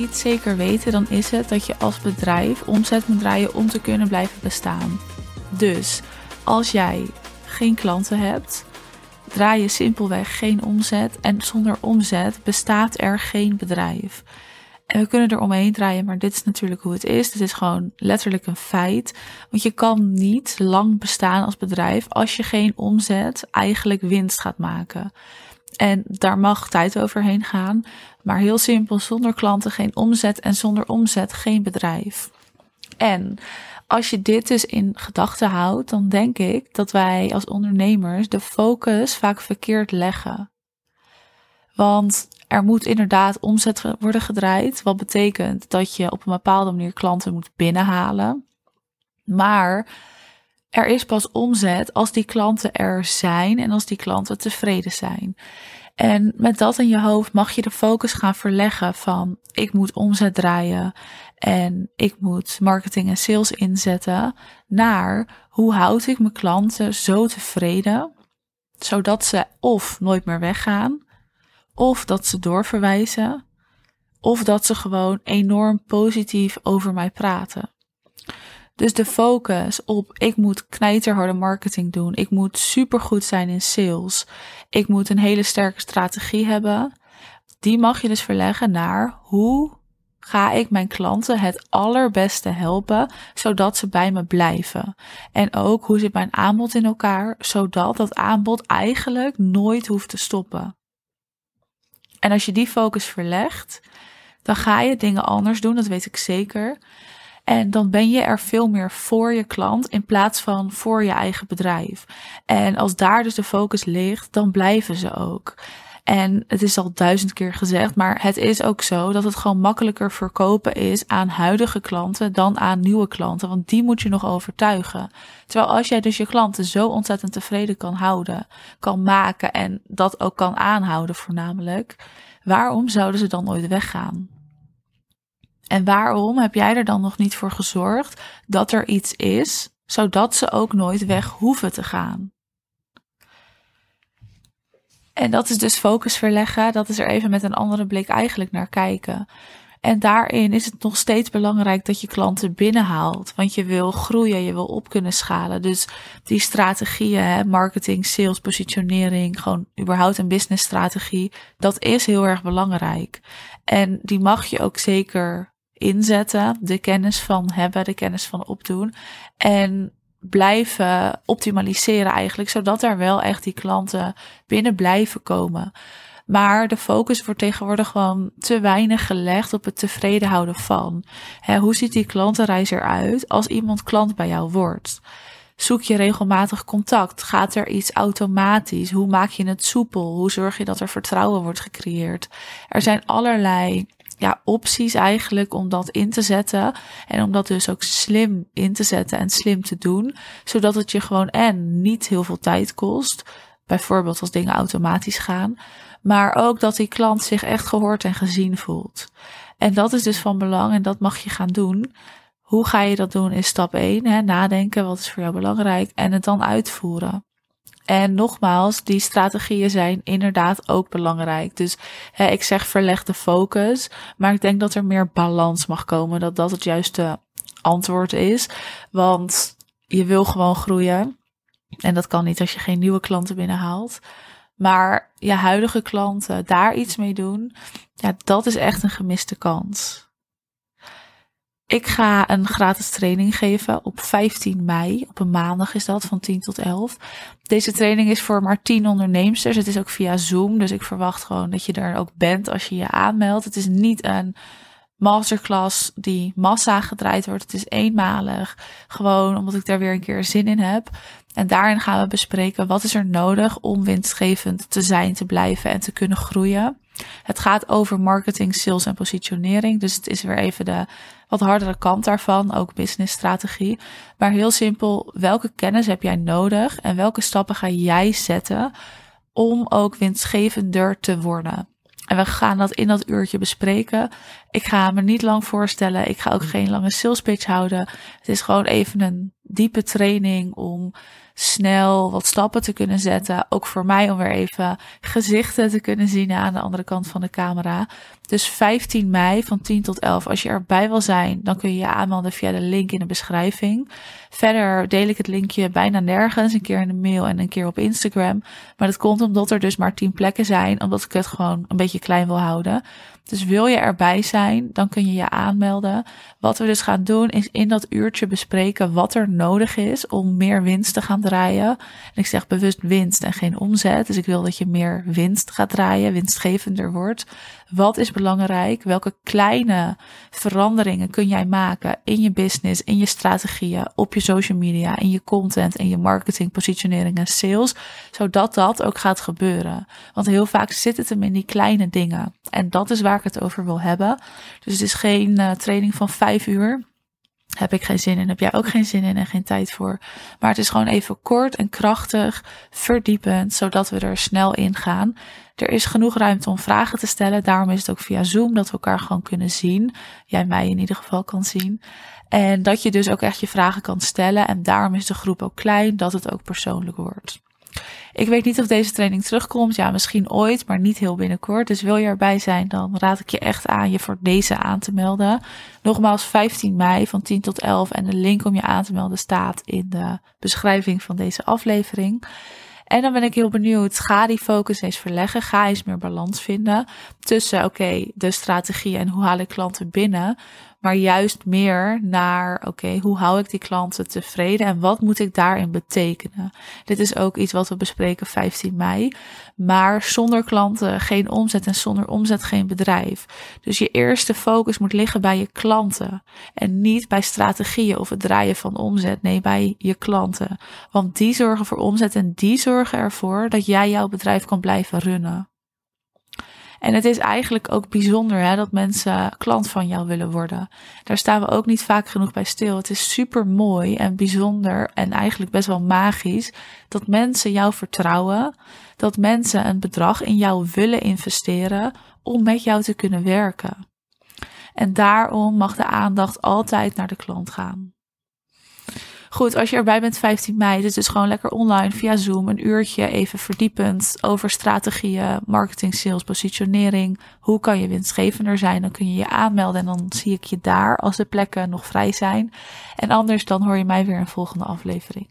iets zeker weten, dan is het dat je als bedrijf omzet moet draaien om te kunnen blijven bestaan. Dus als jij geen klanten hebt, draai je simpelweg geen omzet en zonder omzet bestaat er geen bedrijf. En we kunnen er omheen draaien, maar dit is natuurlijk hoe het is. Dit is gewoon letterlijk een feit. Want je kan niet lang bestaan als bedrijf als je geen omzet eigenlijk winst gaat maken. En daar mag tijd overheen gaan. Maar heel simpel, zonder klanten geen omzet en zonder omzet geen bedrijf. En als je dit dus in gedachten houdt, dan denk ik dat wij als ondernemers de focus vaak verkeerd leggen. Want er moet inderdaad omzet worden gedraaid, wat betekent dat je op een bepaalde manier klanten moet binnenhalen. Maar er is pas omzet als die klanten er zijn en als die klanten tevreden zijn. En met dat in je hoofd mag je de focus gaan verleggen van ik moet omzet draaien en ik moet marketing en sales inzetten naar hoe houd ik mijn klanten zo tevreden zodat ze of nooit meer weggaan of dat ze doorverwijzen of dat ze gewoon enorm positief over mij praten. Dus de focus op ik moet knijterharde marketing doen. Ik moet supergoed zijn in sales. Ik moet een hele sterke strategie hebben. Die mag je dus verleggen naar hoe ga ik mijn klanten het allerbeste helpen, zodat ze bij me blijven. En ook hoe zit mijn aanbod in elkaar, zodat dat aanbod eigenlijk nooit hoeft te stoppen. En als je die focus verlegt, dan ga je dingen anders doen, dat weet ik zeker. En dan ben je er veel meer voor je klant in plaats van voor je eigen bedrijf. En als daar dus de focus ligt, dan blijven ze ook. En het is al duizend keer gezegd, maar het is ook zo dat het gewoon makkelijker verkopen is aan huidige klanten dan aan nieuwe klanten, want die moet je nog overtuigen. Terwijl als jij dus je klanten zo ontzettend tevreden kan houden, kan maken en dat ook kan aanhouden voornamelijk, waarom zouden ze dan nooit weggaan? En waarom heb jij er dan nog niet voor gezorgd dat er iets is, zodat ze ook nooit weg hoeven te gaan? En dat is dus focus verleggen. Dat is er even met een andere blik eigenlijk naar kijken. En daarin is het nog steeds belangrijk dat je klanten binnenhaalt. Want je wil groeien, je wil op kunnen schalen. Dus die strategieën, hè, marketing, sales, positionering, gewoon überhaupt een businessstrategie, dat is heel erg belangrijk. En die mag je ook zeker inzetten, de kennis van hebben, de kennis van opdoen. En blijven optimaliseren eigenlijk, zodat er wel echt die klanten binnen blijven komen. Maar de focus wordt tegenwoordig gewoon te weinig gelegd op het tevreden houden van. hoe ziet die klantenreis eruit als iemand klant bij jou wordt? Zoek je regelmatig contact? Gaat er iets automatisch? Hoe maak je het soepel? Hoe zorg je dat er vertrouwen wordt gecreëerd? Er zijn allerlei ja, opties eigenlijk om dat in te zetten. En om dat dus ook slim in te zetten en slim te doen. Zodat het je gewoon en niet heel veel tijd kost. Bijvoorbeeld als dingen automatisch gaan. Maar ook dat die klant zich echt gehoord en gezien voelt. En dat is dus van belang en dat mag je gaan doen. Hoe ga je dat doen is stap 1. Hè? Nadenken, wat is voor jou belangrijk. En het dan uitvoeren. En nogmaals, die strategieën zijn inderdaad ook belangrijk. Dus hè, ik zeg verleg de focus, maar ik denk dat er meer balans mag komen. Dat dat het juiste antwoord is. Want je wil gewoon groeien. En dat kan niet als je geen nieuwe klanten binnenhaalt. Maar je huidige klanten daar iets mee doen, ja, dat is echt een gemiste kans. Ik ga een gratis training geven op 15 mei. Op een maandag is dat, van 10 tot 11. Deze training is voor maar 10 ondernemers. Het is ook via Zoom. Dus ik verwacht gewoon dat je er ook bent als je je aanmeldt. Het is niet een masterclass die massa gedraaid wordt. Het is eenmalig. Gewoon omdat ik daar weer een keer zin in heb. En daarin gaan we bespreken wat is er nodig om winstgevend te zijn, te blijven en te kunnen groeien. Het gaat over marketing, sales en positionering. Dus het is weer even de wat hardere kant daarvan, ook businessstrategie. Maar heel simpel, welke kennis heb jij nodig en welke stappen ga jij zetten om ook winstgevender te worden? En we gaan dat in dat uurtje bespreken. Ik ga me niet lang voorstellen. Ik ga ook geen lange sales pitch houden. Het is gewoon even een diepe training om snel wat stappen te kunnen zetten. Ook voor mij om weer even gezichten te kunnen zien aan de andere kant van de camera. Dus 15 mei van 10 tot 11. Als je erbij wil zijn, dan kun je je aanmelden via de link in de beschrijving. Verder deel ik het linkje bijna nergens. Een keer in de mail en een keer op Instagram. Maar dat komt omdat er dus maar 10 plekken zijn. Omdat ik het gewoon een beetje klein wil houden. Dus wil je erbij zijn, dan kun je je aanmelden. Wat we dus gaan doen, is in dat uurtje bespreken wat er nodig is om meer winst te gaan draaien. En ik zeg bewust winst en geen omzet. Dus ik wil dat je meer winst gaat draaien, winstgevender wordt. Wat is belangrijk? Welke kleine veranderingen kun jij maken in je business, in je strategieën, op je social media, in je content, in je marketing, positionering en sales, zodat dat ook gaat gebeuren? Want heel vaak zit het hem in die kleine dingen. En dat is waar ik het over wil hebben. Dus het is geen uh, training van vijf uur. Heb ik geen zin in, heb jij ook geen zin in en geen tijd voor. Maar het is gewoon even kort en krachtig, verdiepend, zodat we er snel in gaan. Er is genoeg ruimte om vragen te stellen. Daarom is het ook via Zoom dat we elkaar gewoon kunnen zien. Jij mij in ieder geval kan zien. En dat je dus ook echt je vragen kan stellen. En daarom is de groep ook klein, dat het ook persoonlijk wordt. Ik weet niet of deze training terugkomt. Ja, misschien ooit, maar niet heel binnenkort. Dus wil je erbij zijn, dan raad ik je echt aan je voor deze aan te melden. Nogmaals, 15 mei van 10 tot 11. En de link om je aan te melden staat in de beschrijving van deze aflevering. En dan ben ik heel benieuwd, ga die focus eens verleggen. Ga eens meer balans vinden tussen, oké, de strategie en hoe haal ik klanten binnen maar juist meer naar, oké, hoe hou ik die klanten tevreden en wat moet ik daarin betekenen? Dit is ook iets wat we bespreken 15 mei. Maar zonder klanten geen omzet en zonder omzet geen bedrijf. Dus je eerste focus moet liggen bij je klanten en niet bij strategieën of het draaien van omzet. Nee, bij je klanten. Want die zorgen voor omzet en die zorgen ervoor dat jij jouw bedrijf kan blijven runnen. En het is eigenlijk ook bijzonder hè, dat mensen klant van jou willen worden. Daar staan we ook niet vaak genoeg bij stil. Het is super mooi en bijzonder en eigenlijk best wel magisch dat mensen jou vertrouwen. Dat mensen een bedrag in jou willen investeren om met jou te kunnen werken. En daarom mag de aandacht altijd naar de klant gaan. Goed, als je erbij bent 15 mei, dit is gewoon lekker online via Zoom. Een uurtje even verdiepend over strategieën, marketing, sales, positionering. Hoe kan je winstgevender zijn? Dan kun je je aanmelden en dan zie ik je daar als de plekken nog vrij zijn. En anders dan hoor je mij weer in volgende aflevering.